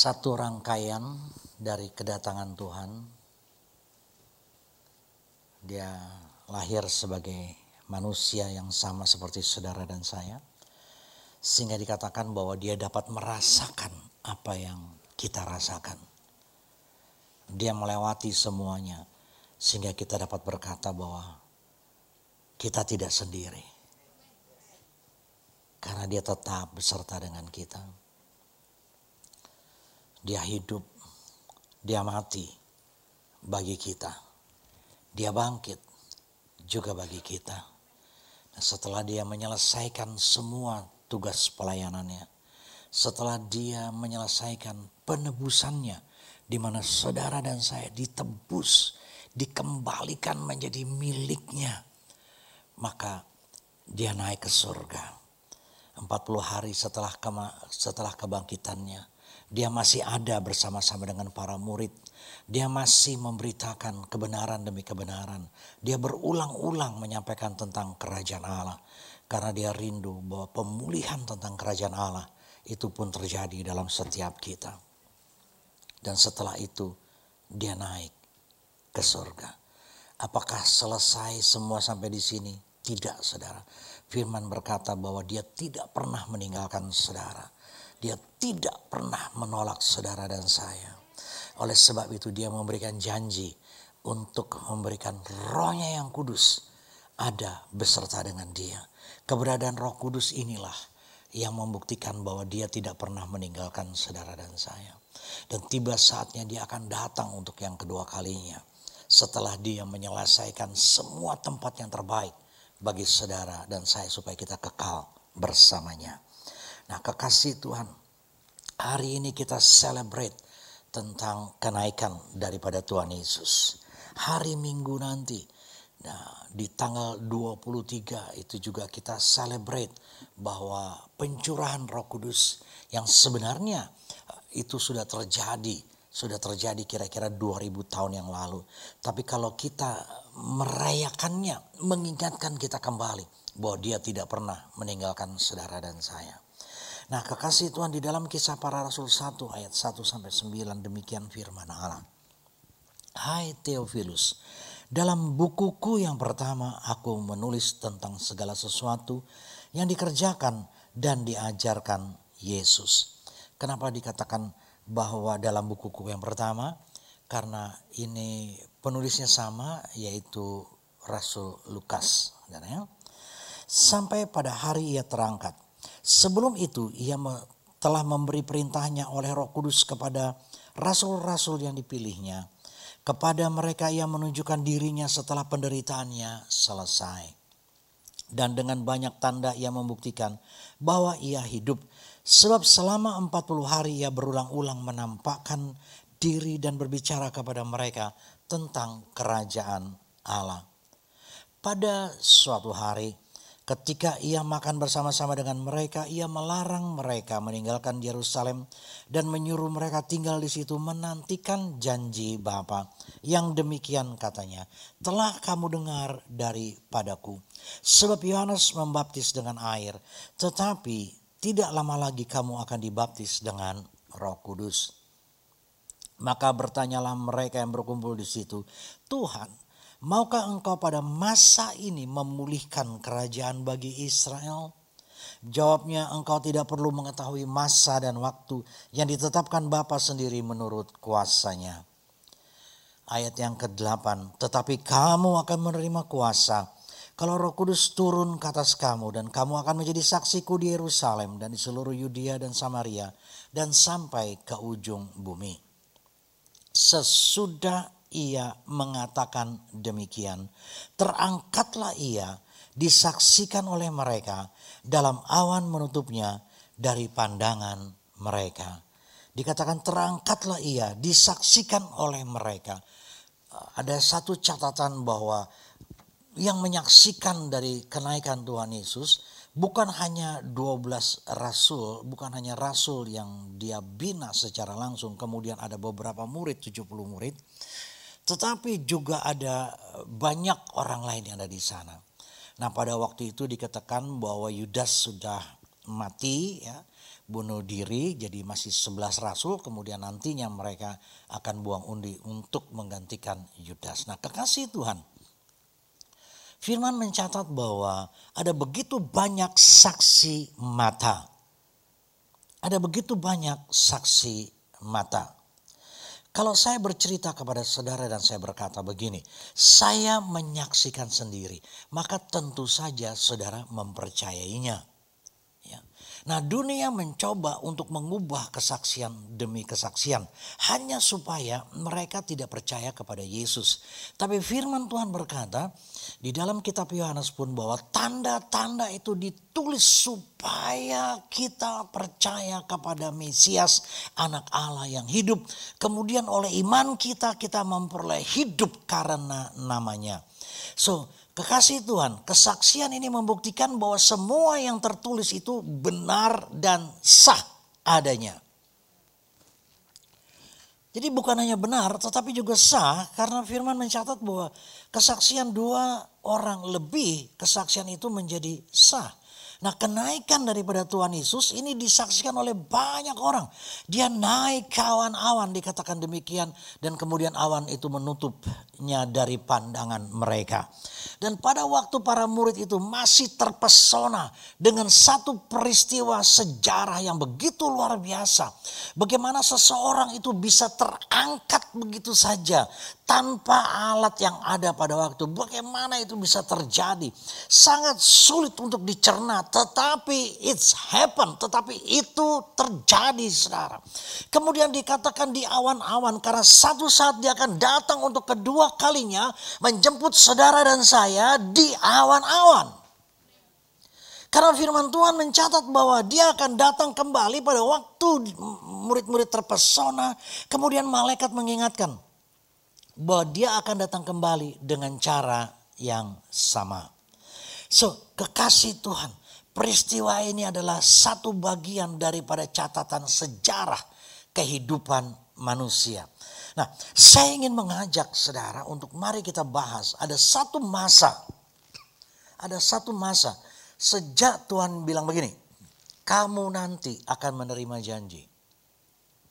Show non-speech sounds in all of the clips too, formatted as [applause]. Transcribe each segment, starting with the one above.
satu rangkaian dari kedatangan Tuhan. Dia lahir sebagai manusia yang sama seperti saudara dan saya. Sehingga dikatakan bahwa dia dapat merasakan apa yang kita rasakan. Dia melewati semuanya sehingga kita dapat berkata bahwa kita tidak sendiri. Karena dia tetap beserta dengan kita. Dia hidup, dia mati bagi kita. Dia bangkit juga bagi kita. Nah, setelah dia menyelesaikan semua tugas pelayanannya, setelah dia menyelesaikan penebusannya, di mana saudara dan saya ditebus, dikembalikan menjadi miliknya, maka dia naik ke surga. 40 hari setelah kema, setelah kebangkitannya, dia masih ada bersama-sama dengan para murid. Dia masih memberitakan kebenaran demi kebenaran. Dia berulang-ulang menyampaikan tentang kerajaan Allah. Karena dia rindu bahwa pemulihan tentang kerajaan Allah itu pun terjadi dalam setiap kita. Dan setelah itu dia naik ke surga. Apakah selesai semua sampai di sini? Tidak saudara. Firman berkata bahwa dia tidak pernah meninggalkan saudara dia tidak pernah menolak saudara dan saya. Oleh sebab itu dia memberikan janji untuk memberikan rohnya yang kudus ada beserta dengan dia. Keberadaan roh kudus inilah yang membuktikan bahwa dia tidak pernah meninggalkan saudara dan saya. Dan tiba saatnya dia akan datang untuk yang kedua kalinya. Setelah dia menyelesaikan semua tempat yang terbaik bagi saudara dan saya supaya kita kekal bersamanya. Nah kekasih Tuhan, hari ini kita celebrate tentang kenaikan daripada Tuhan Yesus. Hari Minggu nanti, nah, di tanggal 23 itu juga kita celebrate bahwa pencurahan roh kudus yang sebenarnya eh, itu sudah terjadi sudah terjadi kira-kira 2000 tahun yang lalu. Tapi kalau kita merayakannya, mengingatkan kita kembali bahwa dia tidak pernah meninggalkan saudara dan saya. Nah kekasih Tuhan di dalam kisah para rasul 1 ayat 1 sampai 9 demikian firman Allah. Hai Theophilus, dalam bukuku yang pertama aku menulis tentang segala sesuatu yang dikerjakan dan diajarkan Yesus. Kenapa dikatakan bahwa dalam bukuku yang pertama? Karena ini penulisnya sama yaitu Rasul Lukas. Ya. Sampai pada hari ia terangkat Sebelum itu ia telah memberi perintahnya oleh roh kudus kepada rasul-rasul yang dipilihnya. Kepada mereka ia menunjukkan dirinya setelah penderitaannya selesai. Dan dengan banyak tanda ia membuktikan bahwa ia hidup. Sebab selama 40 hari ia berulang-ulang menampakkan diri dan berbicara kepada mereka tentang kerajaan Allah. Pada suatu hari Ketika ia makan bersama-sama dengan mereka, ia melarang mereka meninggalkan Yerusalem dan menyuruh mereka tinggal di situ menantikan janji Bapa. Yang demikian katanya, telah kamu dengar daripadaku. Sebab Yohanes membaptis dengan air, tetapi tidak lama lagi kamu akan dibaptis dengan Roh Kudus. Maka bertanyalah mereka yang berkumpul di situ, Tuhan, Maukah engkau pada masa ini memulihkan kerajaan bagi Israel? Jawabnya, engkau tidak perlu mengetahui masa dan waktu yang ditetapkan Bapa sendiri menurut kuasanya. Ayat yang ke-8, tetapi kamu akan menerima kuasa kalau roh kudus turun ke atas kamu dan kamu akan menjadi saksiku di Yerusalem dan di seluruh Yudea dan Samaria dan sampai ke ujung bumi. Sesudah ia mengatakan demikian, terangkatlah ia disaksikan oleh mereka dalam awan menutupnya dari pandangan mereka. Dikatakan terangkatlah ia disaksikan oleh mereka. Ada satu catatan bahwa yang menyaksikan dari kenaikan Tuhan Yesus bukan hanya 12 rasul, bukan hanya rasul yang dia bina secara langsung, kemudian ada beberapa murid, 70 murid, tetapi juga ada banyak orang lain yang ada di sana. Nah pada waktu itu dikatakan bahwa Yudas sudah mati ya bunuh diri jadi masih 11 rasul kemudian nantinya mereka akan buang undi untuk menggantikan Yudas. Nah kekasih Tuhan Firman mencatat bahwa ada begitu banyak saksi mata. Ada begitu banyak saksi mata. Kalau saya bercerita kepada saudara dan saya berkata begini, saya menyaksikan sendiri, maka tentu saja saudara mempercayainya. Nah dunia mencoba untuk mengubah kesaksian demi kesaksian. Hanya supaya mereka tidak percaya kepada Yesus. Tapi firman Tuhan berkata di dalam kitab Yohanes pun bahwa tanda-tanda itu ditulis supaya kita percaya kepada Mesias anak Allah yang hidup. Kemudian oleh iman kita kita memperoleh hidup karena namanya. So Kekasih Tuhan, kesaksian ini membuktikan bahwa semua yang tertulis itu benar dan sah adanya. Jadi bukan hanya benar tetapi juga sah karena firman mencatat bahwa kesaksian dua orang lebih kesaksian itu menjadi sah. Nah kenaikan daripada Tuhan Yesus ini disaksikan oleh banyak orang. Dia naik ke awan-awan dikatakan demikian. Dan kemudian awan itu menutupnya dari pandangan mereka. Dan pada waktu para murid itu masih terpesona dengan satu peristiwa sejarah yang begitu luar biasa. Bagaimana seseorang itu bisa terangkat begitu saja tanpa alat yang ada pada waktu. Bagaimana itu bisa terjadi? Sangat sulit untuk dicerna, tetapi it's happen, tetapi itu terjadi saudara. Kemudian dikatakan di awan-awan karena satu saat dia akan datang untuk kedua kalinya menjemput saudara dan saya di awan-awan. Karena firman Tuhan mencatat bahwa dia akan datang kembali pada waktu murid-murid terpesona. Kemudian malaikat mengingatkan, bahwa dia akan datang kembali dengan cara yang sama. So, kekasih Tuhan, peristiwa ini adalah satu bagian daripada catatan sejarah kehidupan manusia. Nah, saya ingin mengajak saudara untuk mari kita bahas ada satu masa. Ada satu masa sejak Tuhan bilang begini, kamu nanti akan menerima janji.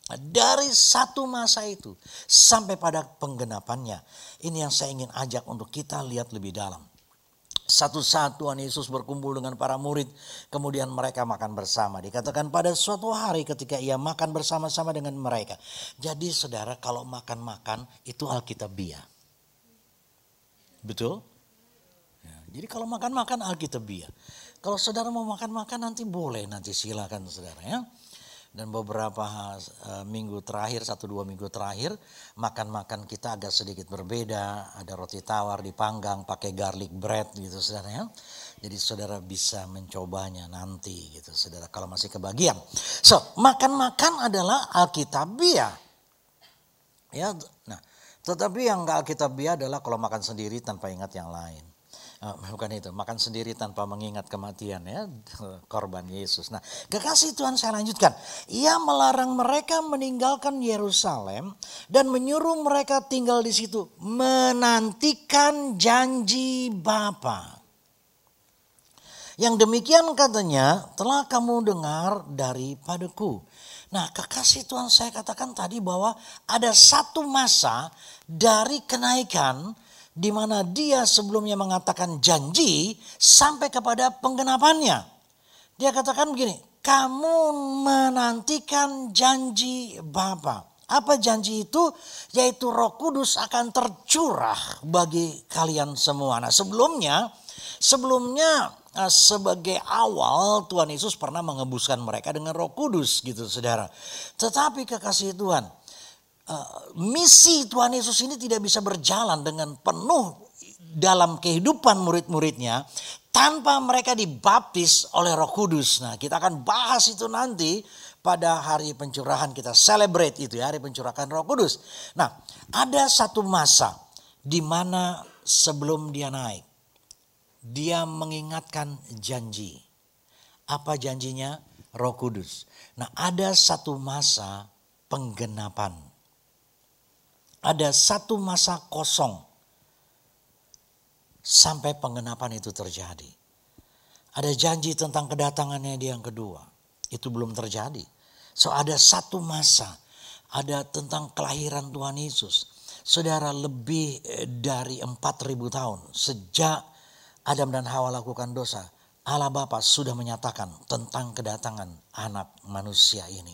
Dari satu masa itu sampai pada penggenapannya. Ini yang saya ingin ajak untuk kita lihat lebih dalam. Satu saat Tuhan Yesus berkumpul dengan para murid, kemudian mereka makan bersama. Dikatakan pada suatu hari ketika ia makan bersama-sama dengan mereka. Jadi saudara kalau makan-makan itu Alkitabiah. Betul? Ya, jadi kalau makan-makan Alkitabiah. Kalau saudara mau makan-makan nanti boleh, nanti silakan saudara ya dan beberapa uh, minggu terakhir satu dua minggu terakhir makan-makan kita agak sedikit berbeda. Ada roti tawar dipanggang pakai garlic bread gitu saudara ya. Jadi saudara bisa mencobanya nanti gitu saudara kalau masih kebagian. So makan-makan adalah alkitabiah. Ya nah tetapi yang enggak alkitabiah adalah kalau makan sendiri tanpa ingat yang lain bukan itu, makan sendiri tanpa mengingat kematian ya, korban Yesus. Nah, kekasih Tuhan saya lanjutkan. Ia melarang mereka meninggalkan Yerusalem dan menyuruh mereka tinggal di situ, menantikan janji Bapa. Yang demikian katanya telah kamu dengar daripadaku. Nah kekasih Tuhan saya katakan tadi bahwa ada satu masa dari kenaikan di mana dia sebelumnya mengatakan janji sampai kepada penggenapannya. Dia katakan begini, kamu menantikan janji Bapa. Apa janji itu? Yaitu Roh Kudus akan tercurah bagi kalian semua. Nah, sebelumnya sebelumnya eh, sebagai awal Tuhan Yesus pernah mengembuskan mereka dengan Roh Kudus gitu Saudara. Tetapi kekasih Tuhan, Eh, misi Tuhan Yesus ini tidak bisa berjalan dengan penuh dalam kehidupan murid-muridnya tanpa mereka dibaptis oleh Roh Kudus. Nah, kita akan bahas itu nanti pada hari pencurahan kita celebrate itu ya, hari pencurahan Roh Kudus. Nah, ada satu masa di mana sebelum dia naik dia mengingatkan janji. Apa janjinya? Roh Kudus. Nah, ada satu masa penggenapan ada satu masa kosong sampai pengenapan itu terjadi. Ada janji tentang kedatangannya dia yang kedua. Itu belum terjadi. So ada satu masa. Ada tentang kelahiran Tuhan Yesus. Saudara lebih eh, dari 4000 tahun. Sejak Adam dan Hawa lakukan dosa. Allah Bapa sudah menyatakan tentang kedatangan anak manusia ini.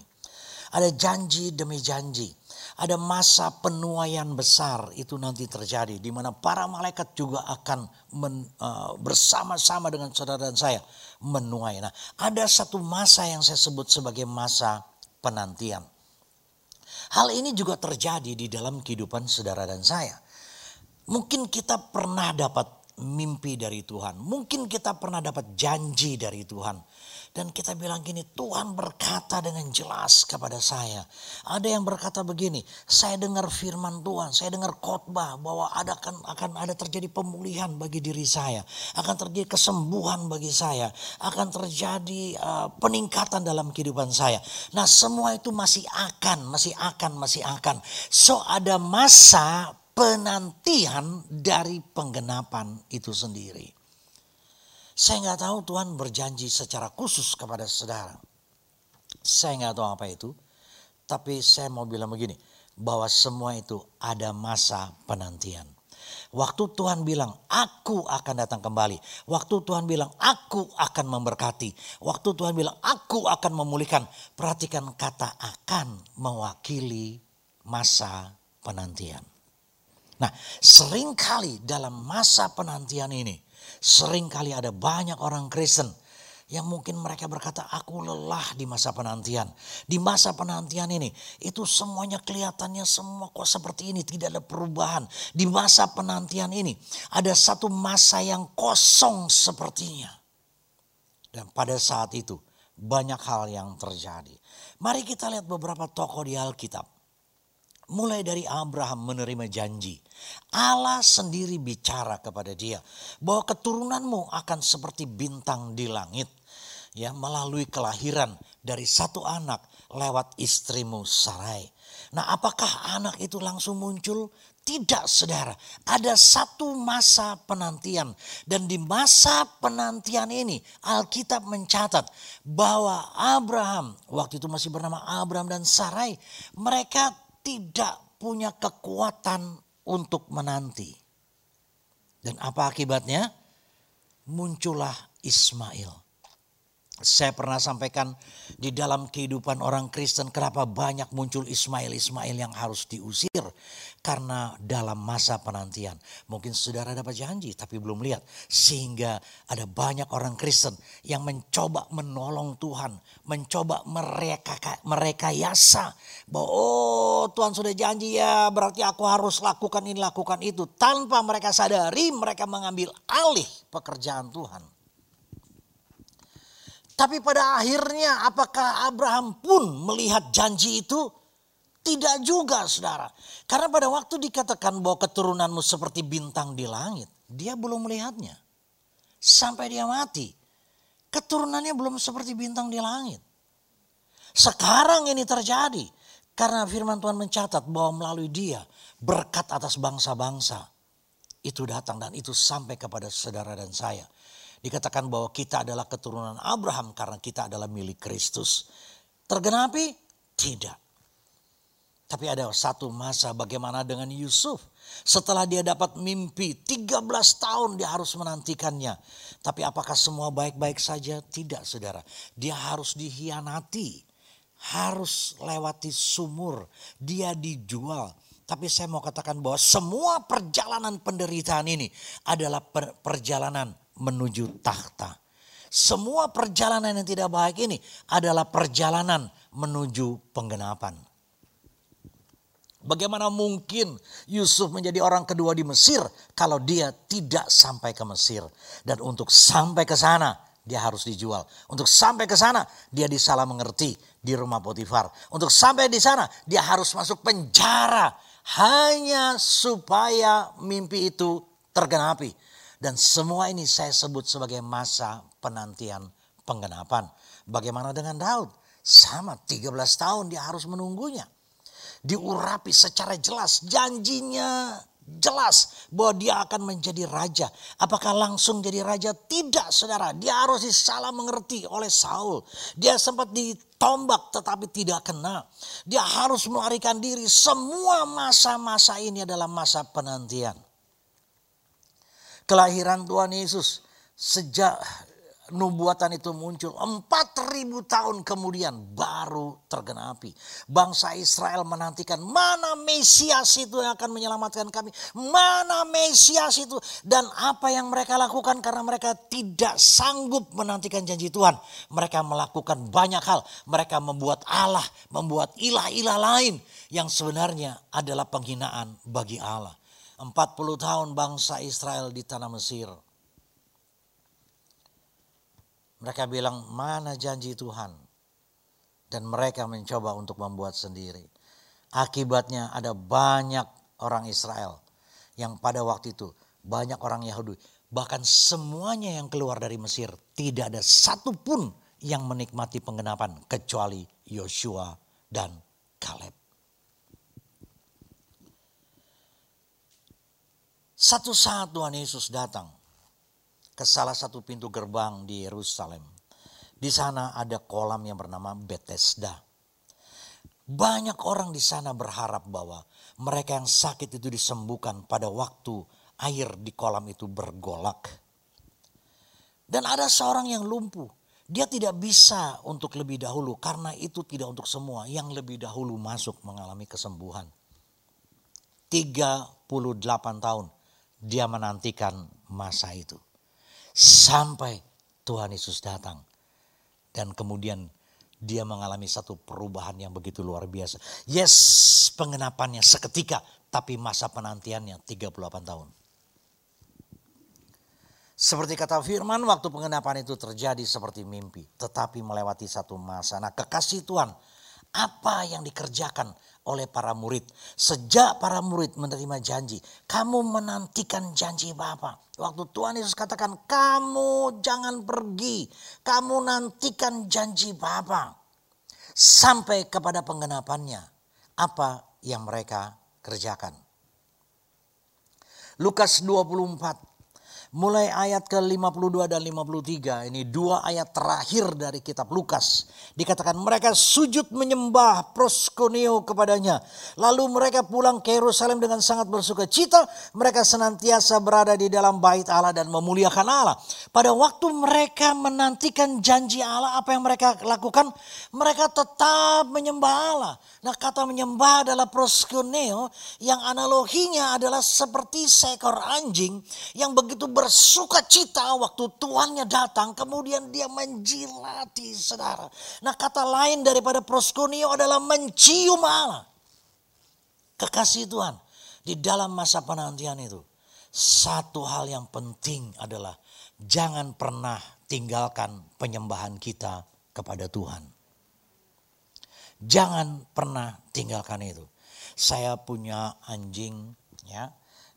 Ada janji demi janji ada masa penuaian besar itu nanti terjadi di mana para malaikat juga akan men, uh, bersama-sama dengan saudara dan saya menuai. Nah, ada satu masa yang saya sebut sebagai masa penantian. Hal ini juga terjadi di dalam kehidupan saudara dan saya. Mungkin kita pernah dapat mimpi dari Tuhan. Mungkin kita pernah dapat janji dari Tuhan. Dan kita bilang gini, Tuhan berkata dengan jelas kepada saya. Ada yang berkata begini, saya dengar firman Tuhan, saya dengar khotbah bahwa ada akan, akan ada terjadi pemulihan bagi diri saya. Akan terjadi kesembuhan bagi saya. Akan terjadi uh, peningkatan dalam kehidupan saya. Nah semua itu masih akan, masih akan, masih akan. So ada masa penantian dari penggenapan itu sendiri. Saya nggak tahu Tuhan berjanji secara khusus kepada saudara. Saya nggak tahu apa itu. Tapi saya mau bilang begini. Bahwa semua itu ada masa penantian. Waktu Tuhan bilang, aku akan datang kembali. Waktu Tuhan bilang, aku akan memberkati. Waktu Tuhan bilang, aku akan memulihkan. Perhatikan kata akan mewakili masa penantian. Nah, sering kali dalam masa penantian ini, Sering kali ada banyak orang Kristen yang mungkin mereka berkata aku lelah di masa penantian. Di masa penantian ini itu semuanya kelihatannya semua kok seperti ini tidak ada perubahan. Di masa penantian ini ada satu masa yang kosong sepertinya. Dan pada saat itu banyak hal yang terjadi. Mari kita lihat beberapa tokoh di Alkitab. Mulai dari Abraham menerima janji. Allah sendiri bicara kepada dia bahwa keturunanmu akan seperti bintang di langit. Ya, melalui kelahiran dari satu anak lewat istrimu Sarai. Nah, apakah anak itu langsung muncul? Tidak, saudara. Ada satu masa penantian, dan di masa penantian ini Alkitab mencatat bahwa Abraham, waktu itu masih bernama Abraham dan Sarai, mereka tidak punya kekuatan untuk menanti. Dan apa akibatnya? Muncullah Ismail. Saya pernah sampaikan di dalam kehidupan orang Kristen kenapa banyak muncul Ismail-Ismail yang harus diusir. Karena dalam masa penantian mungkin saudara dapat janji tapi belum lihat. Sehingga ada banyak orang Kristen yang mencoba menolong Tuhan. Mencoba mereka, mereka yasa. Bahwa oh Tuhan sudah janji ya berarti aku harus lakukan ini lakukan itu. Tanpa mereka sadari mereka mengambil alih pekerjaan Tuhan. Tapi pada akhirnya apakah Abraham pun melihat janji itu? Tidak juga saudara. Karena pada waktu dikatakan bahwa keturunanmu seperti bintang di langit. Dia belum melihatnya. Sampai dia mati. Keturunannya belum seperti bintang di langit. Sekarang ini terjadi. Karena firman Tuhan mencatat bahwa melalui dia berkat atas bangsa-bangsa itu datang dan itu sampai kepada saudara dan saya. Dikatakan bahwa kita adalah keturunan Abraham karena kita adalah milik Kristus. Tergenapi? Tidak. Tapi ada satu masa bagaimana dengan Yusuf. Setelah dia dapat mimpi 13 tahun dia harus menantikannya. Tapi apakah semua baik-baik saja? Tidak saudara. Dia harus dihianati. Harus lewati sumur. Dia dijual. Tapi saya mau katakan bahwa semua perjalanan penderitaan ini adalah perjalanan menuju takhta. Semua perjalanan yang tidak baik ini adalah perjalanan menuju penggenapan. Bagaimana mungkin Yusuf menjadi orang kedua di Mesir kalau dia tidak sampai ke Mesir? Dan untuk sampai ke sana dia harus dijual. Untuk sampai ke sana dia disalah mengerti di rumah Potifar. Untuk sampai di sana dia harus masuk penjara hanya supaya mimpi itu tergenapi. Dan semua ini saya sebut sebagai masa penantian penggenapan. Bagaimana dengan Daud? Sama 13 tahun dia harus menunggunya. Diurapi secara jelas janjinya jelas bahwa dia akan menjadi raja. Apakah langsung jadi raja? Tidak saudara. Dia harus disalah mengerti oleh Saul. Dia sempat ditombak tetapi tidak kena. Dia harus melarikan diri. Semua masa-masa ini adalah masa penantian. Kelahiran Tuhan Yesus sejak nubuatan itu muncul 4000 tahun kemudian baru tergenapi. Bangsa Israel menantikan mana Mesias itu yang akan menyelamatkan kami. Mana Mesias itu dan apa yang mereka lakukan karena mereka tidak sanggup menantikan janji Tuhan. Mereka melakukan banyak hal. Mereka membuat Allah, membuat ilah-ilah lain yang sebenarnya adalah penghinaan bagi Allah. 40 tahun bangsa Israel di tanah Mesir mereka bilang mana janji Tuhan. Dan mereka mencoba untuk membuat sendiri. Akibatnya ada banyak orang Israel yang pada waktu itu banyak orang Yahudi. Bahkan semuanya yang keluar dari Mesir tidak ada satupun yang menikmati penggenapan kecuali Yosua dan Kaleb. Satu saat Tuhan Yesus datang ke salah satu pintu gerbang di Yerusalem. Di sana ada kolam yang bernama Bethesda. Banyak orang di sana berharap bahwa mereka yang sakit itu disembuhkan pada waktu air di kolam itu bergolak. Dan ada seorang yang lumpuh. Dia tidak bisa untuk lebih dahulu karena itu tidak untuk semua. Yang lebih dahulu masuk mengalami kesembuhan. 38 tahun dia menantikan masa itu. Sampai Tuhan Yesus datang. Dan kemudian dia mengalami satu perubahan yang begitu luar biasa. Yes, pengenapannya seketika, tapi masa penantiannya 38 tahun. Seperti kata firman, waktu pengenapan itu terjadi seperti mimpi, tetapi melewati satu masa. Nah, kekasih Tuhan, apa yang dikerjakan oleh para murid. Sejak para murid menerima janji, kamu menantikan janji Bapa. Waktu Tuhan Yesus katakan, kamu jangan pergi, kamu nantikan janji Bapa. Sampai kepada penggenapannya, apa yang mereka kerjakan. Lukas 24 mulai ayat ke-52 dan 53. Ini dua ayat terakhir dari kitab Lukas. Dikatakan mereka sujud menyembah proskoneo kepadanya. Lalu mereka pulang ke Yerusalem dengan sangat bersuka cita. Mereka senantiasa berada di dalam bait Allah dan memuliakan Allah. Pada waktu mereka menantikan janji Allah, apa yang mereka lakukan? Mereka tetap menyembah Allah. Nah kata menyembah adalah proskoneo yang analoginya adalah seperti seekor anjing yang begitu ber bersuka cita waktu tuannya datang, kemudian dia menjilati saudara. Nah kata lain daripada proskunio adalah mencium Allah. Kekasih Tuhan di dalam masa penantian itu. Satu hal yang penting adalah jangan pernah tinggalkan penyembahan kita kepada Tuhan. Jangan pernah tinggalkan itu. Saya punya anjing ya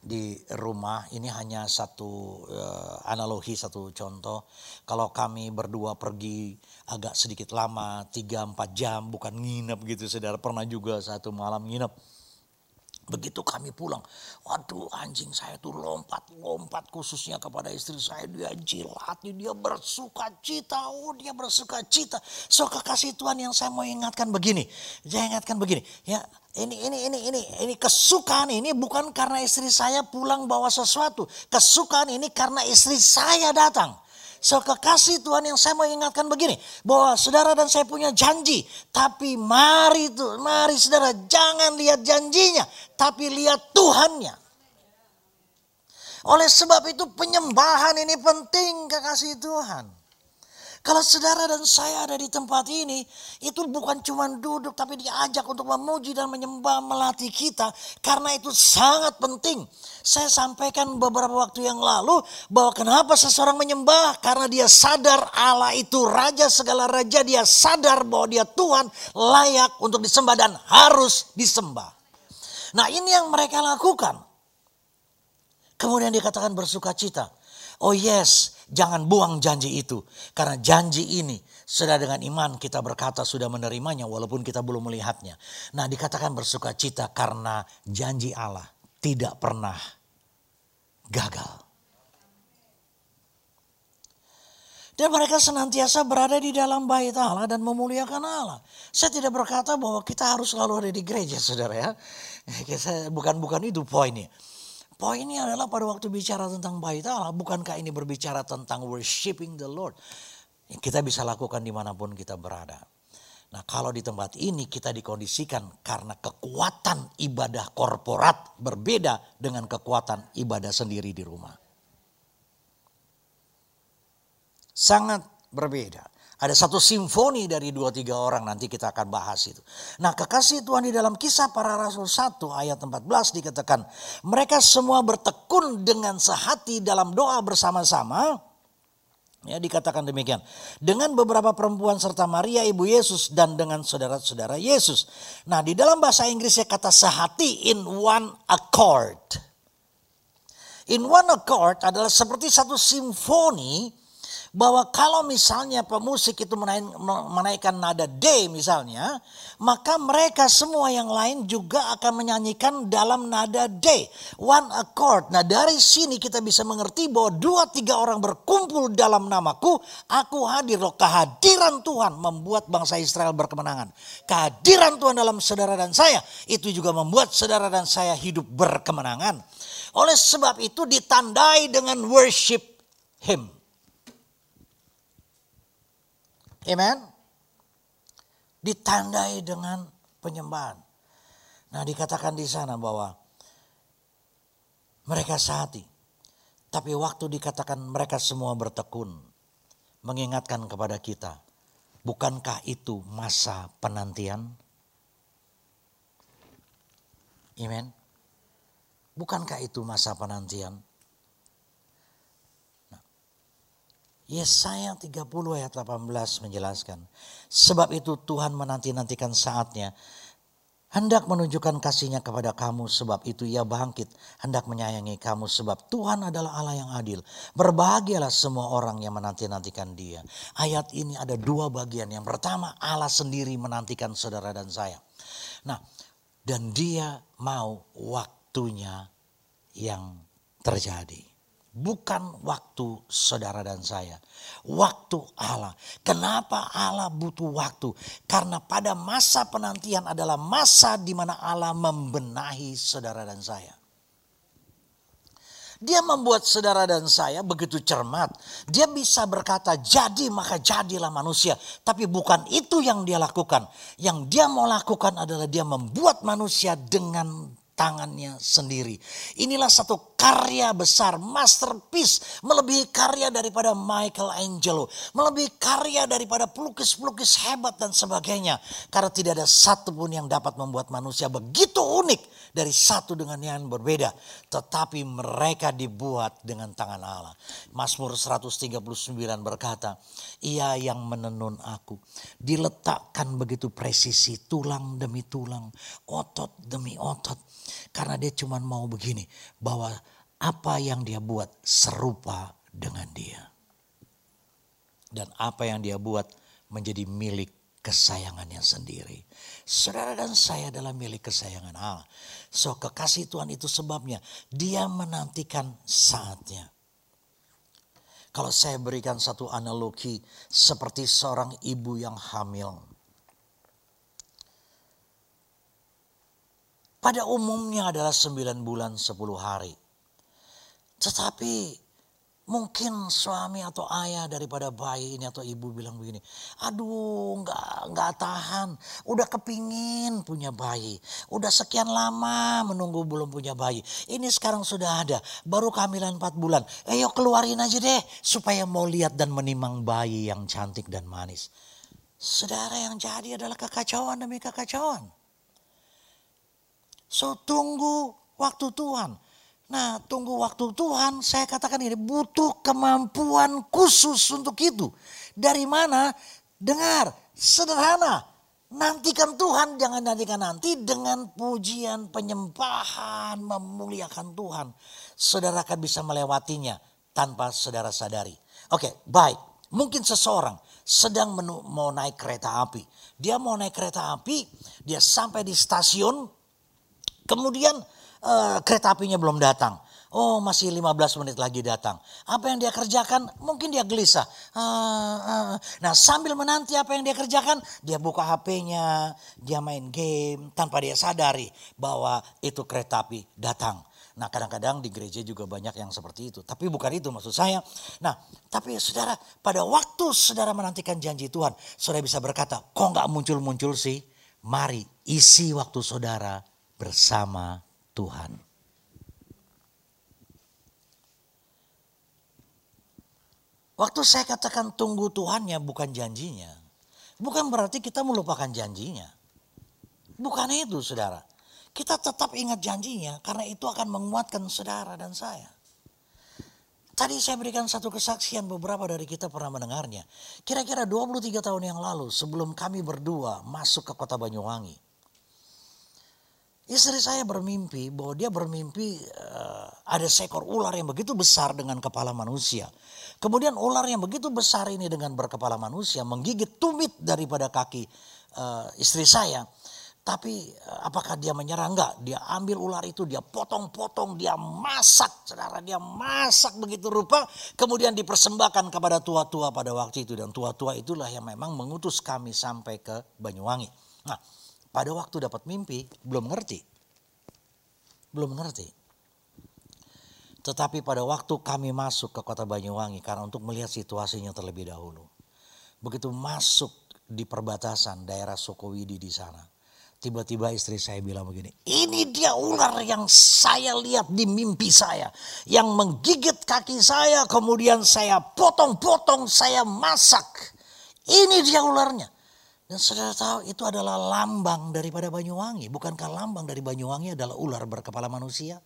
di rumah ini hanya satu uh, analogi satu contoh. Kalau kami berdua pergi agak sedikit lama 3 4 jam bukan nginep gitu saudara. Pernah juga satu malam nginep Begitu kami pulang, waduh anjing saya tuh lompat-lompat khususnya kepada istri saya. Dia jilat, dia bersuka cita, oh dia bersuka cita. So kekasih Tuhan yang saya mau ingatkan begini, saya ingatkan begini, ya ini ini ini ini ini kesukaan ini bukan karena istri saya pulang bawa sesuatu, kesukaan ini karena istri saya datang. So kekasih Tuhan yang saya mau ingatkan begini. Bahwa saudara dan saya punya janji. Tapi mari itu, mari saudara jangan lihat janjinya. Tapi lihat Tuhannya. Oleh sebab itu penyembahan ini penting kekasih Tuhan. Kalau saudara dan saya ada di tempat ini, itu bukan cuma duduk tapi diajak untuk memuji dan menyembah melatih kita. Karena itu sangat penting. Saya sampaikan beberapa waktu yang lalu bahwa kenapa seseorang menyembah? Karena dia sadar Allah itu raja segala raja. Dia sadar bahwa dia Tuhan layak untuk disembah dan harus disembah. Nah ini yang mereka lakukan. Kemudian dikatakan bersuka cita. Oh yes, jangan buang janji itu. Karena janji ini sudah dengan iman kita berkata sudah menerimanya walaupun kita belum melihatnya. Nah dikatakan bersuka cita karena janji Allah tidak pernah gagal. Dan mereka senantiasa berada di dalam bait Allah dan memuliakan Allah. Saya tidak berkata bahwa kita harus selalu ada di gereja saudara ya. Bukan bukan itu poinnya. Poinnya adalah pada waktu bicara tentang bait Allah, bukankah ini berbicara tentang worshiping the Lord. Kita bisa lakukan di mana pun kita berada. Nah kalau di tempat ini kita dikondisikan karena kekuatan ibadah korporat berbeda dengan kekuatan ibadah sendiri di rumah. Sangat berbeda. Ada satu simfoni dari dua tiga orang nanti kita akan bahas itu. Nah kekasih Tuhan di dalam kisah para rasul 1 ayat 14 dikatakan. Mereka semua bertekun dengan sehati dalam doa bersama-sama. Ya dikatakan demikian. Dengan beberapa perempuan serta Maria ibu Yesus dan dengan saudara-saudara Yesus. Nah di dalam bahasa Inggrisnya kata sehati in one accord. In one accord adalah seperti satu simfoni bahwa kalau misalnya pemusik itu menaik, menaikkan nada D misalnya, maka mereka semua yang lain juga akan menyanyikan dalam nada D, one accord. Nah dari sini kita bisa mengerti bahwa dua tiga orang berkumpul dalam namaku, aku hadir loh. Kehadiran Tuhan membuat bangsa Israel berkemenangan. Kehadiran Tuhan dalam saudara dan saya itu juga membuat saudara dan saya hidup berkemenangan. Oleh sebab itu ditandai dengan worship him. Amen. Ditandai dengan penyembahan. Nah dikatakan di sana bahwa mereka sehati. Tapi waktu dikatakan mereka semua bertekun. Mengingatkan kepada kita. Bukankah itu masa penantian? Amen. Bukankah itu masa penantian? Yesaya 30 ayat 18 menjelaskan. Sebab itu Tuhan menanti-nantikan saatnya. Hendak menunjukkan kasihnya kepada kamu sebab itu ia bangkit. Hendak menyayangi kamu sebab Tuhan adalah Allah yang adil. Berbahagialah semua orang yang menanti-nantikan dia. Ayat ini ada dua bagian. Yang pertama Allah sendiri menantikan saudara dan saya. Nah dan dia mau waktunya yang terjadi. Bukan waktu saudara dan saya. Waktu Allah. Kenapa Allah butuh waktu? Karena pada masa penantian adalah masa di mana Allah membenahi saudara dan saya. Dia membuat saudara dan saya begitu cermat. Dia bisa berkata jadi maka jadilah manusia. Tapi bukan itu yang dia lakukan. Yang dia mau lakukan adalah dia membuat manusia dengan tangannya sendiri. Inilah satu karya besar, masterpiece, melebihi karya daripada Michelangelo, melebihi karya daripada pelukis-pelukis hebat dan sebagainya. Karena tidak ada satupun yang dapat membuat manusia begitu unik dari satu dengan yang berbeda. Tetapi mereka dibuat dengan tangan Allah. Mazmur 139 berkata, ia yang menenun aku, diletakkan begitu presisi tulang demi tulang, otot demi otot karena dia cuma mau begini, bahwa apa yang dia buat serupa dengan dia. Dan apa yang dia buat menjadi milik kesayangannya sendiri. Saudara dan saya adalah milik kesayangan Allah. So kekasih Tuhan itu sebabnya dia menantikan saatnya. Kalau saya berikan satu analogi seperti seorang ibu yang hamil. pada umumnya adalah 9 bulan 10 hari. Tetapi mungkin suami atau ayah daripada bayi ini atau ibu bilang begini, aduh nggak nggak tahan, udah kepingin punya bayi, udah sekian lama menunggu belum punya bayi, ini sekarang sudah ada, baru kehamilan 4 bulan, ayo keluarin aja deh supaya mau lihat dan menimang bayi yang cantik dan manis. Saudara yang jadi adalah kekacauan demi kekacauan. So tunggu waktu Tuhan. Nah tunggu waktu Tuhan saya katakan ini butuh kemampuan khusus untuk itu. Dari mana? Dengar, sederhana. Nantikan Tuhan, jangan nantikan nanti dengan pujian, penyembahan, memuliakan Tuhan. Saudara akan bisa melewatinya tanpa saudara sadari. Oke, baik. Mungkin seseorang sedang menu, mau naik kereta api. Dia mau naik kereta api, dia sampai di stasiun, Kemudian uh, kereta apinya belum datang. Oh masih 15 menit lagi datang. Apa yang dia kerjakan? Mungkin dia gelisah. Uh, uh. Nah sambil menanti apa yang dia kerjakan, dia buka HP-nya, dia main game tanpa dia sadari bahwa itu kereta api datang. Nah kadang-kadang di gereja juga banyak yang seperti itu. Tapi bukan itu maksud saya. Nah tapi saudara pada waktu saudara menantikan janji Tuhan. Saudara bisa berkata kok nggak muncul-muncul sih. Mari isi waktu saudara bersama Tuhan. Waktu saya katakan tunggu Tuhannya bukan janjinya. Bukan berarti kita melupakan janjinya. Bukan itu saudara. Kita tetap ingat janjinya karena itu akan menguatkan saudara dan saya. Tadi saya berikan satu kesaksian beberapa dari kita pernah mendengarnya. Kira-kira 23 tahun yang lalu sebelum kami berdua masuk ke kota Banyuwangi. Istri saya bermimpi bahwa dia bermimpi uh, ada seekor ular yang begitu besar dengan kepala manusia. Kemudian ular yang begitu besar ini dengan berkepala manusia menggigit tumit daripada kaki uh, istri saya. Tapi uh, apakah dia menyerah? Enggak. Dia ambil ular itu, dia potong-potong, dia masak. Saudara, dia masak begitu rupa. Kemudian dipersembahkan kepada tua-tua pada waktu itu. Dan tua-tua itulah yang memang mengutus kami sampai ke Banyuwangi. Nah pada waktu dapat mimpi belum ngerti. Belum ngerti. Tetapi pada waktu kami masuk ke kota Banyuwangi karena untuk melihat situasinya terlebih dahulu. Begitu masuk di perbatasan daerah Sukowidi di sana. Tiba-tiba istri saya bilang begini, ini dia ular yang saya lihat di mimpi saya. Yang menggigit kaki saya, kemudian saya potong-potong, saya masak. Ini dia ularnya. Dan saudara tahu itu adalah lambang daripada Banyuwangi. Bukankah lambang dari Banyuwangi adalah ular berkepala manusia?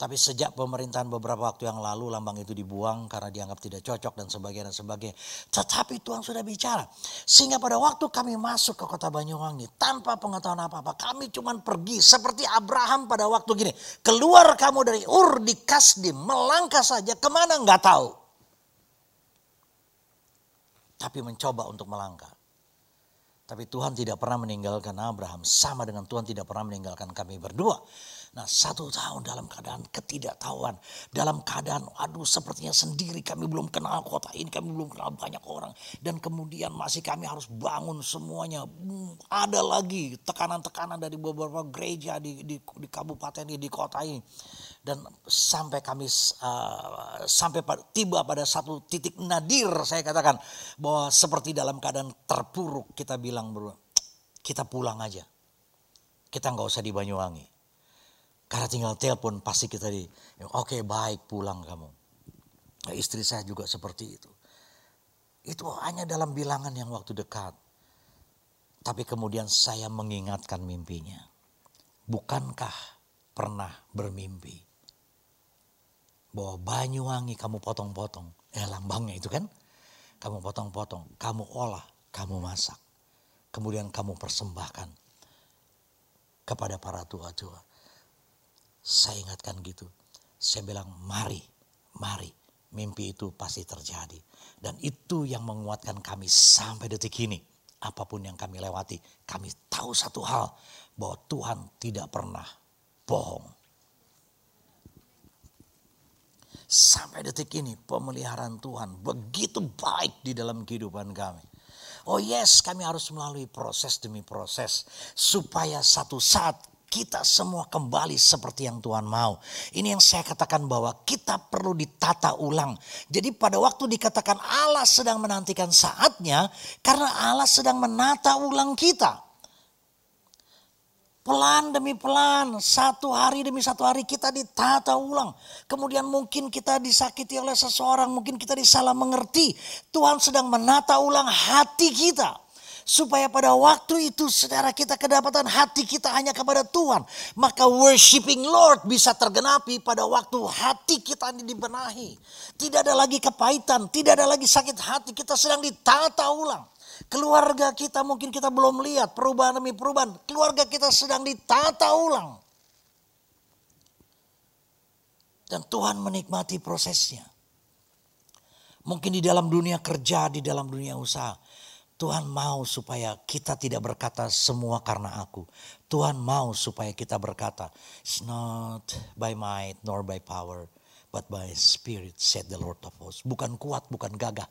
Tapi sejak pemerintahan beberapa waktu yang lalu lambang itu dibuang karena dianggap tidak cocok dan sebagainya dan sebagainya. Tetapi Tuhan sudah bicara. Sehingga pada waktu kami masuk ke kota Banyuwangi tanpa pengetahuan apa-apa. Kami cuma pergi seperti Abraham pada waktu gini. Keluar kamu dari Ur di Kasdim. Melangkah saja ke mana nggak tahu tapi mencoba untuk melangkah. Tapi Tuhan tidak pernah meninggalkan Abraham. Sama dengan Tuhan tidak pernah meninggalkan kami berdua. Nah satu tahun dalam keadaan ketidaktahuan. Dalam keadaan aduh sepertinya sendiri kami belum kenal kota ini. Kami belum kenal banyak orang. Dan kemudian masih kami harus bangun semuanya. Hmm, ada lagi tekanan-tekanan dari beberapa gereja di, di, di kabupaten ini, di kota ini dan sampai kami uh, sampai tiba pada satu titik nadir saya katakan bahwa seperti dalam keadaan terpuruk kita bilang bro kita pulang aja. Kita nggak usah di Banyuwangi. Karena tinggal telepon pasti kita di oke okay, baik pulang kamu. Nah, istri saya juga seperti itu. Itu hanya dalam bilangan yang waktu dekat. Tapi kemudian saya mengingatkan mimpinya. Bukankah pernah bermimpi bahwa Banyuwangi kamu potong-potong. Eh lambangnya itu kan. Kamu potong-potong, kamu olah, kamu masak. Kemudian kamu persembahkan kepada para tua-tua. Saya ingatkan gitu. Saya bilang mari, mari. Mimpi itu pasti terjadi. Dan itu yang menguatkan kami sampai detik ini. Apa pun yang kami lewati, kami tahu satu hal. Bahwa Tuhan tidak pernah bohong. Sampai detik ini pemeliharaan Tuhan begitu baik di dalam kehidupan kami. Oh yes kami harus melalui proses demi proses. Supaya satu saat kita semua kembali seperti yang Tuhan mau. Ini yang saya katakan bahwa kita perlu ditata ulang. Jadi pada waktu dikatakan Allah sedang menantikan saatnya. Karena Allah sedang menata ulang kita. Pelan demi pelan, satu hari demi satu hari kita ditata ulang. Kemudian mungkin kita disakiti oleh seseorang, mungkin kita disalah mengerti. Tuhan sedang menata ulang hati kita. Supaya pada waktu itu saudara kita kedapatan hati kita hanya kepada Tuhan. Maka worshiping Lord bisa tergenapi pada waktu hati kita ini dibenahi. Tidak ada lagi kepahitan, tidak ada lagi sakit hati. Kita sedang ditata ulang. Keluarga kita mungkin kita belum lihat perubahan demi perubahan. Keluarga kita sedang ditata ulang. Dan Tuhan menikmati prosesnya. Mungkin di dalam dunia kerja, di dalam dunia usaha. Tuhan mau supaya kita tidak berkata semua karena aku. Tuhan mau supaya kita berkata, It's not by might nor by power, but by spirit said the Lord of hosts. Bukan kuat, bukan gagah,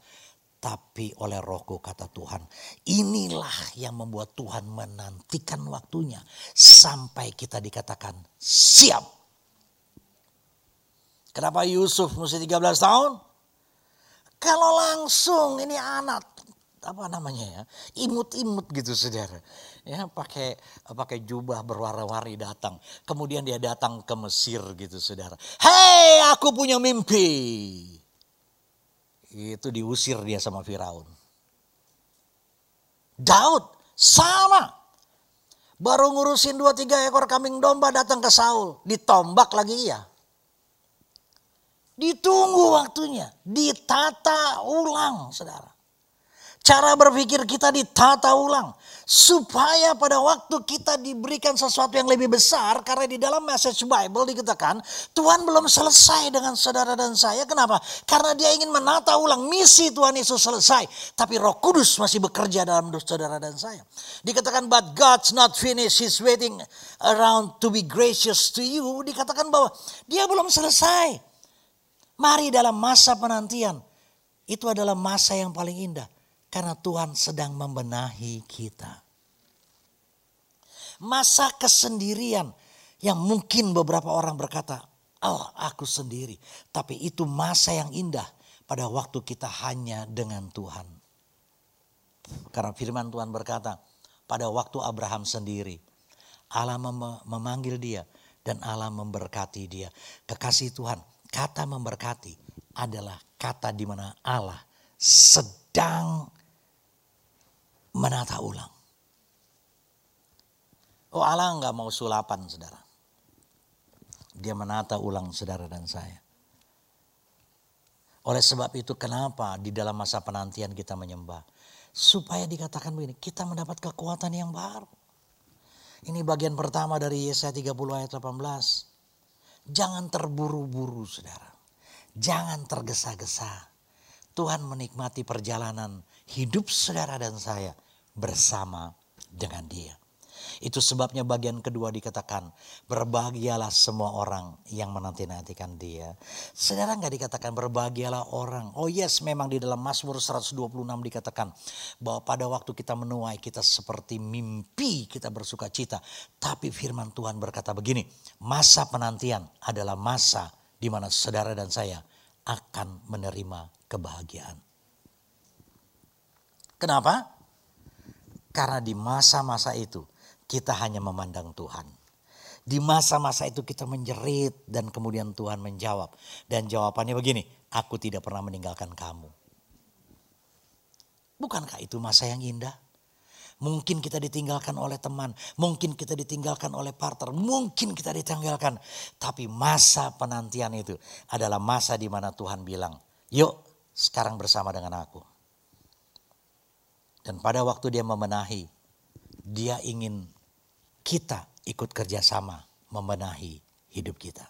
tapi oleh rohku kata Tuhan. Inilah yang membuat Tuhan menantikan waktunya sampai kita dikatakan siap. Kenapa Yusuf mesti 13 tahun? Kalau langsung ini anak apa namanya ya imut-imut gitu saudara ya pakai pakai jubah berwarna-warni datang kemudian dia datang ke Mesir gitu saudara hei aku punya mimpi itu diusir dia sama Firaun. Daud sama. Baru ngurusin dua tiga ekor kambing domba datang ke Saul. Ditombak lagi iya. Ditunggu waktunya. Ditata ulang saudara Cara berpikir kita ditata ulang. Supaya pada waktu kita diberikan sesuatu yang lebih besar. Karena di dalam message Bible dikatakan Tuhan belum selesai dengan saudara dan saya. Kenapa? Karena dia ingin menata ulang misi Tuhan Yesus selesai. Tapi roh kudus masih bekerja dalam saudara dan saya. Dikatakan but God's not finished. He's waiting around to be gracious to you. Dikatakan bahwa dia belum selesai. Mari dalam masa penantian. Itu adalah masa yang paling indah karena Tuhan sedang membenahi kita. Masa kesendirian yang mungkin beberapa orang berkata, oh aku sendiri. Tapi itu masa yang indah pada waktu kita hanya dengan Tuhan. Karena firman Tuhan berkata, pada waktu Abraham sendiri, Allah mem memanggil dia dan Allah memberkati dia. Kekasih Tuhan, kata memberkati adalah kata di mana Allah sedang menata ulang. Oh Allah nggak mau sulapan saudara. Dia menata ulang saudara dan saya. Oleh sebab itu kenapa di dalam masa penantian kita menyembah. Supaya dikatakan begini, kita mendapat kekuatan yang baru. Ini bagian pertama dari Yesaya 30 ayat 18. Jangan terburu-buru saudara. Jangan tergesa-gesa. Tuhan menikmati perjalanan hidup saudara dan saya bersama dengan dia. Itu sebabnya bagian kedua dikatakan, berbahagialah semua orang yang menanti-nantikan dia. Saudara nggak dikatakan berbahagialah orang. Oh yes, memang di dalam Mazmur 126 dikatakan bahwa pada waktu kita menuai kita seperti mimpi kita bersuka cita. Tapi firman Tuhan berkata begini, masa penantian adalah masa di mana saudara dan saya akan menerima kebahagiaan. Kenapa? Karena di masa-masa itu kita hanya memandang Tuhan. Di masa-masa itu kita menjerit dan kemudian Tuhan menjawab. Dan jawabannya begini, aku tidak pernah meninggalkan kamu. Bukankah itu masa yang indah? Mungkin kita ditinggalkan oleh teman, mungkin kita ditinggalkan oleh partner, mungkin kita ditinggalkan. Tapi masa penantian itu adalah masa di mana Tuhan bilang, yuk sekarang bersama dengan aku. Dan pada waktu dia membenahi, dia ingin kita ikut kerjasama membenahi hidup kita.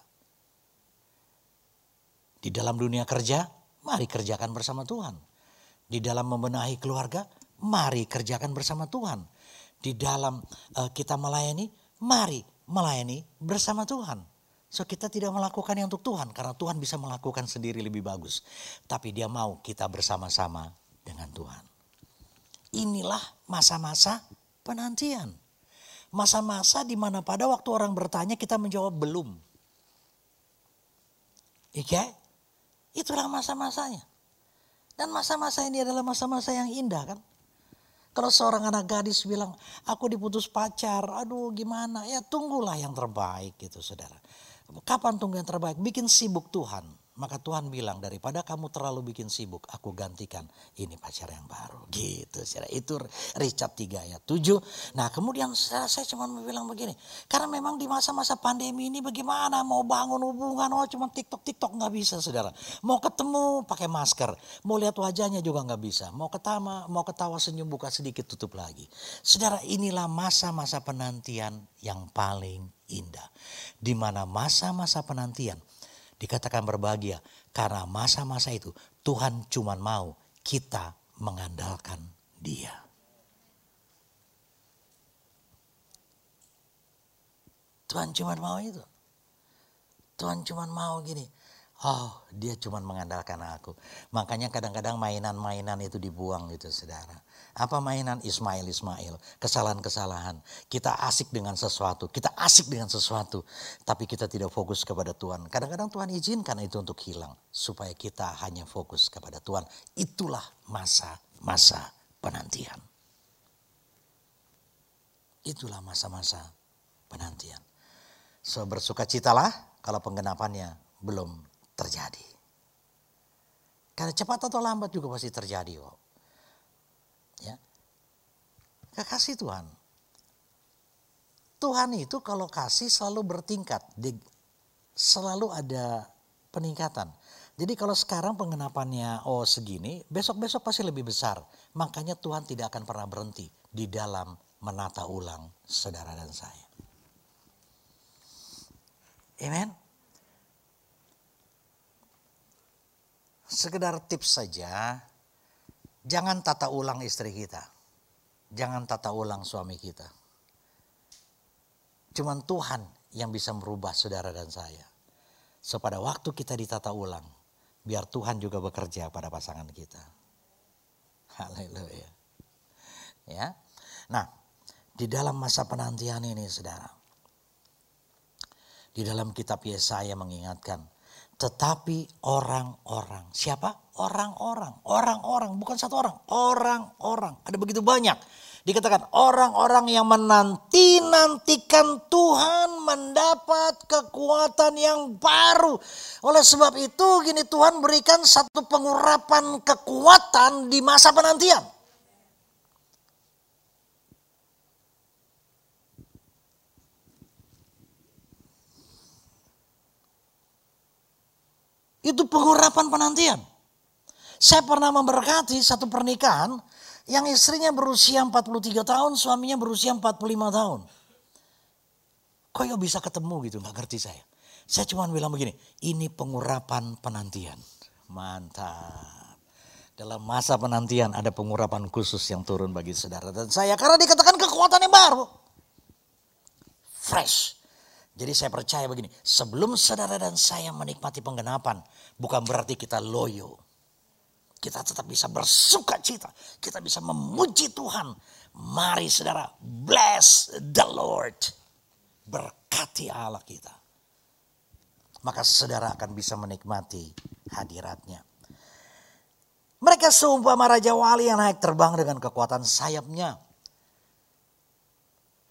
Di dalam dunia kerja, mari kerjakan bersama Tuhan. Di dalam membenahi keluarga, mari kerjakan bersama Tuhan. Di dalam uh, kita melayani, mari melayani bersama Tuhan. So kita tidak melakukan yang untuk Tuhan karena Tuhan bisa melakukan sendiri lebih bagus. Tapi dia mau kita bersama-sama dengan Tuhan. Inilah masa-masa penantian. Masa-masa di mana pada waktu orang bertanya kita menjawab belum. Oke? Itulah masa-masanya. Dan masa-masa ini adalah masa-masa yang indah kan. Kalau seorang anak gadis bilang, aku diputus pacar, aduh gimana. Ya tunggulah yang terbaik gitu saudara. Kapan tunggu yang terbaik? Bikin sibuk Tuhan. Maka Tuhan bilang daripada kamu terlalu bikin sibuk, aku gantikan ini pacar yang baru. Gitu. Itu Richard 3 ayat 7. Nah kemudian saya, saya cuma bilang begini. Karena memang di masa-masa pandemi ini bagaimana mau bangun hubungan. Oh cuma TikTok-TikTok nggak bisa saudara. Mau ketemu pakai masker. Mau lihat wajahnya juga nggak bisa. Mau ketawa, mau ketawa senyum buka sedikit tutup lagi. Saudara inilah masa-masa penantian yang paling indah. Di mana masa-masa penantian dikatakan berbahagia karena masa-masa itu Tuhan cuma mau kita mengandalkan Dia. Tuhan cuma mau itu. Tuhan cuma mau gini. Oh, dia cuma mengandalkan aku. Makanya kadang-kadang mainan-mainan itu dibuang gitu, saudara. Apa mainan Ismail Ismail? Kesalahan-kesalahan. Kita asik dengan sesuatu, kita asik dengan sesuatu, tapi kita tidak fokus kepada Tuhan. Kadang-kadang Tuhan izinkan itu untuk hilang supaya kita hanya fokus kepada Tuhan. Itulah masa-masa penantian. Itulah masa-masa penantian. So bersukacitalah kalau penggenapannya belum terjadi. Karena cepat atau lambat juga pasti terjadi kok. Ya. Kekasih Tuhan. Tuhan itu kalau kasih selalu bertingkat. Selalu ada peningkatan. Jadi kalau sekarang pengenapannya oh segini, besok-besok pasti lebih besar. Makanya Tuhan tidak akan pernah berhenti di dalam menata ulang saudara dan saya. Amen. Sekedar tips saja, jangan tata ulang istri kita. Jangan tata ulang suami kita. Cuman Tuhan yang bisa merubah saudara dan saya. So pada waktu kita ditata ulang, biar Tuhan juga bekerja pada pasangan kita. Haleluya. Ya. Nah, di dalam masa penantian ini Saudara. Di dalam kitab Yesaya mengingatkan, tetapi orang-orang. Siapa? Orang-orang. Orang-orang. Bukan satu orang. Orang-orang. Ada begitu banyak. Dikatakan orang-orang yang menanti-nantikan Tuhan mendapat kekuatan yang baru. Oleh sebab itu gini Tuhan berikan satu pengurapan kekuatan di masa penantian. Itu pengurapan penantian. Saya pernah memberkati satu pernikahan yang istrinya berusia 43 tahun, suaminya berusia 45 tahun. Kok ya bisa ketemu gitu, Gak ngerti saya. Saya cuma bilang begini, ini pengurapan penantian. Mantap. Dalam masa penantian ada pengurapan khusus yang turun bagi saudara dan saya. Karena dikatakan kekuatan yang baru. Fresh. Jadi saya percaya begini, sebelum saudara dan saya menikmati penggenapan, bukan berarti kita loyo. Kita tetap bisa bersuka cita, kita bisa memuji Tuhan. Mari saudara, bless the Lord. Berkati Allah kita. Maka saudara akan bisa menikmati hadiratnya. Mereka seumpama Raja Wali yang naik terbang dengan kekuatan sayapnya.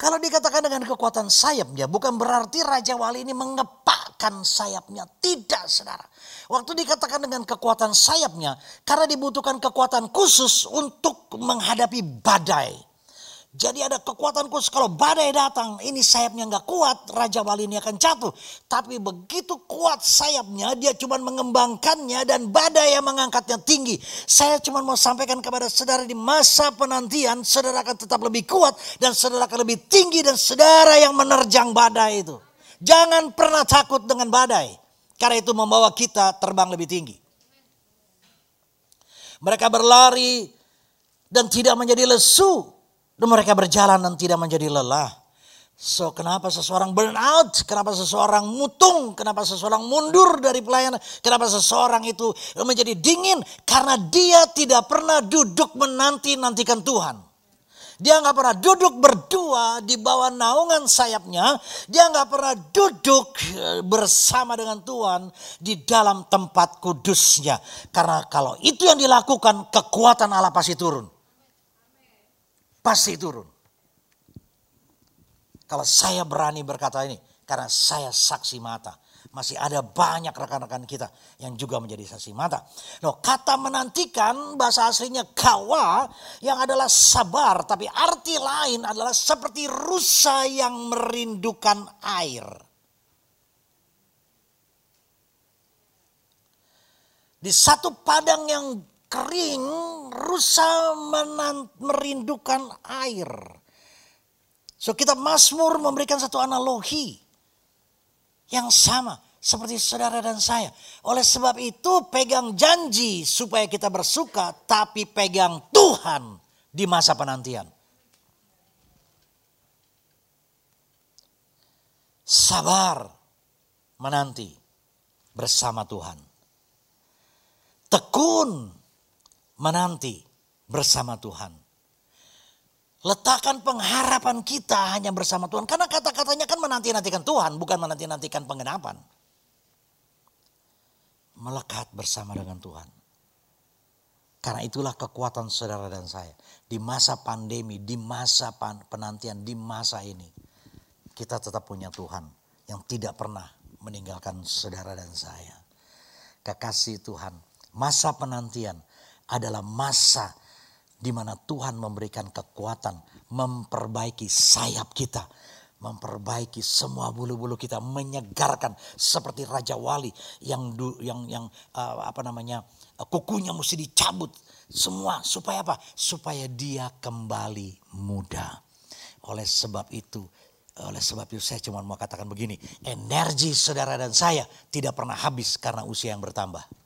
Kalau dikatakan dengan kekuatan sayapnya bukan berarti Raja Wali ini mengepakkan sayapnya. Tidak saudara. Waktu dikatakan dengan kekuatan sayapnya karena dibutuhkan kekuatan khusus untuk menghadapi badai. Jadi ada kekuatan khusus kalau badai datang ini sayapnya nggak kuat Raja Wali ini akan jatuh. Tapi begitu kuat sayapnya dia cuma mengembangkannya dan badai yang mengangkatnya tinggi. Saya cuma mau sampaikan kepada saudara di masa penantian saudara akan tetap lebih kuat dan saudara akan lebih tinggi dan saudara yang menerjang badai itu. Jangan pernah takut dengan badai karena itu membawa kita terbang lebih tinggi. Mereka berlari dan tidak menjadi lesu dan mereka berjalan dan tidak menjadi lelah. So kenapa seseorang burn out? Kenapa seseorang mutung? Kenapa seseorang mundur dari pelayanan? Kenapa seseorang itu menjadi dingin? Karena dia tidak pernah duduk menanti-nantikan Tuhan. Dia nggak pernah duduk berdua di bawah naungan sayapnya. Dia nggak pernah duduk eh, bersama dengan Tuhan di dalam tempat kudusnya. Karena kalau itu yang dilakukan, kekuatan Allah pasti turun pasti turun. Kalau saya berani berkata ini, karena saya saksi mata. Masih ada banyak rekan-rekan kita yang juga menjadi saksi mata. Loh, kata menantikan bahasa aslinya kawa yang adalah sabar. Tapi arti lain adalah seperti rusa yang merindukan air. Di satu padang yang kering, rusa merindukan air. So kita Mazmur memberikan satu analogi yang sama seperti saudara dan saya. Oleh sebab itu pegang janji supaya kita bersuka tapi pegang Tuhan di masa penantian. sabar menanti bersama Tuhan. Tekun menanti bersama Tuhan. Letakkan pengharapan kita hanya bersama Tuhan. Karena kata-katanya kan menanti-nantikan Tuhan, bukan menanti-nantikan penggenapan. Melekat bersama dengan Tuhan. Karena itulah kekuatan saudara dan saya. Di masa pandemi, di masa penantian, di masa ini. Kita tetap punya Tuhan yang tidak pernah meninggalkan saudara dan saya. Kekasih Tuhan, masa penantian adalah masa di mana Tuhan memberikan kekuatan memperbaiki sayap kita, memperbaiki semua bulu-bulu kita, menyegarkan seperti raja wali yang yang yang uh, apa namanya kukunya mesti dicabut semua supaya apa? Supaya dia kembali muda. Oleh sebab itu, oleh sebab itu saya cuma mau katakan begini, energi saudara dan saya tidak pernah habis karena usia yang bertambah.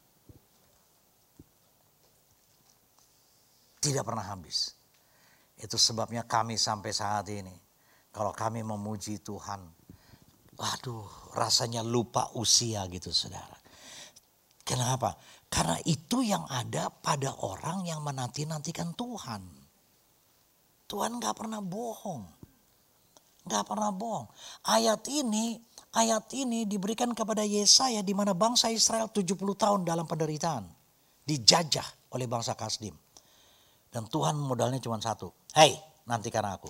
Tidak pernah habis. Itu sebabnya kami sampai saat ini. Kalau kami memuji Tuhan. Waduh rasanya lupa usia gitu saudara. Kenapa? Karena itu yang ada pada orang yang menanti-nantikan Tuhan. Tuhan gak pernah bohong. Gak pernah bohong. Ayat ini, ayat ini diberikan kepada Yesaya di mana bangsa Israel 70 tahun dalam penderitaan. Dijajah oleh bangsa Kasdim. Dan Tuhan modalnya cuma satu. Hei, nantikan aku.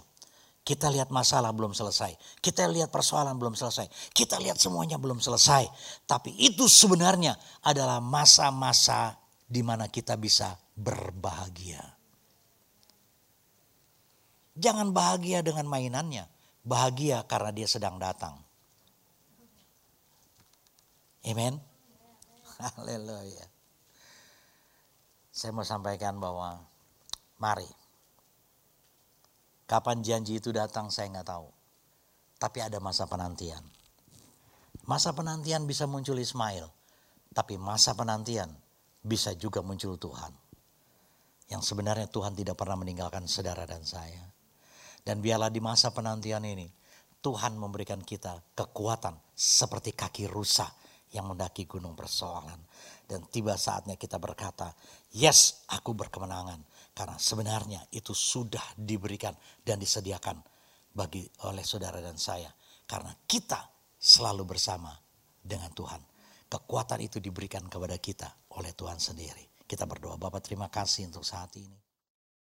Kita lihat masalah belum selesai. Kita lihat persoalan belum selesai. Kita lihat semuanya belum selesai. Tapi itu sebenarnya adalah masa-masa di mana kita bisa berbahagia. Jangan bahagia dengan mainannya. Bahagia karena dia sedang datang. Amen. [laughs] Haleluya. Saya mau sampaikan bahwa Mari. Kapan janji itu datang saya nggak tahu. Tapi ada masa penantian. Masa penantian bisa muncul Ismail. Tapi masa penantian bisa juga muncul Tuhan. Yang sebenarnya Tuhan tidak pernah meninggalkan saudara dan saya. Dan biarlah di masa penantian ini Tuhan memberikan kita kekuatan seperti kaki rusa yang mendaki gunung persoalan. Dan tiba saatnya kita berkata, yes aku berkemenangan. Karena sebenarnya itu sudah diberikan dan disediakan bagi oleh saudara dan saya. Karena kita selalu bersama dengan Tuhan. Kekuatan itu diberikan kepada kita oleh Tuhan sendiri. Kita berdoa, Bapak terima kasih untuk saat ini.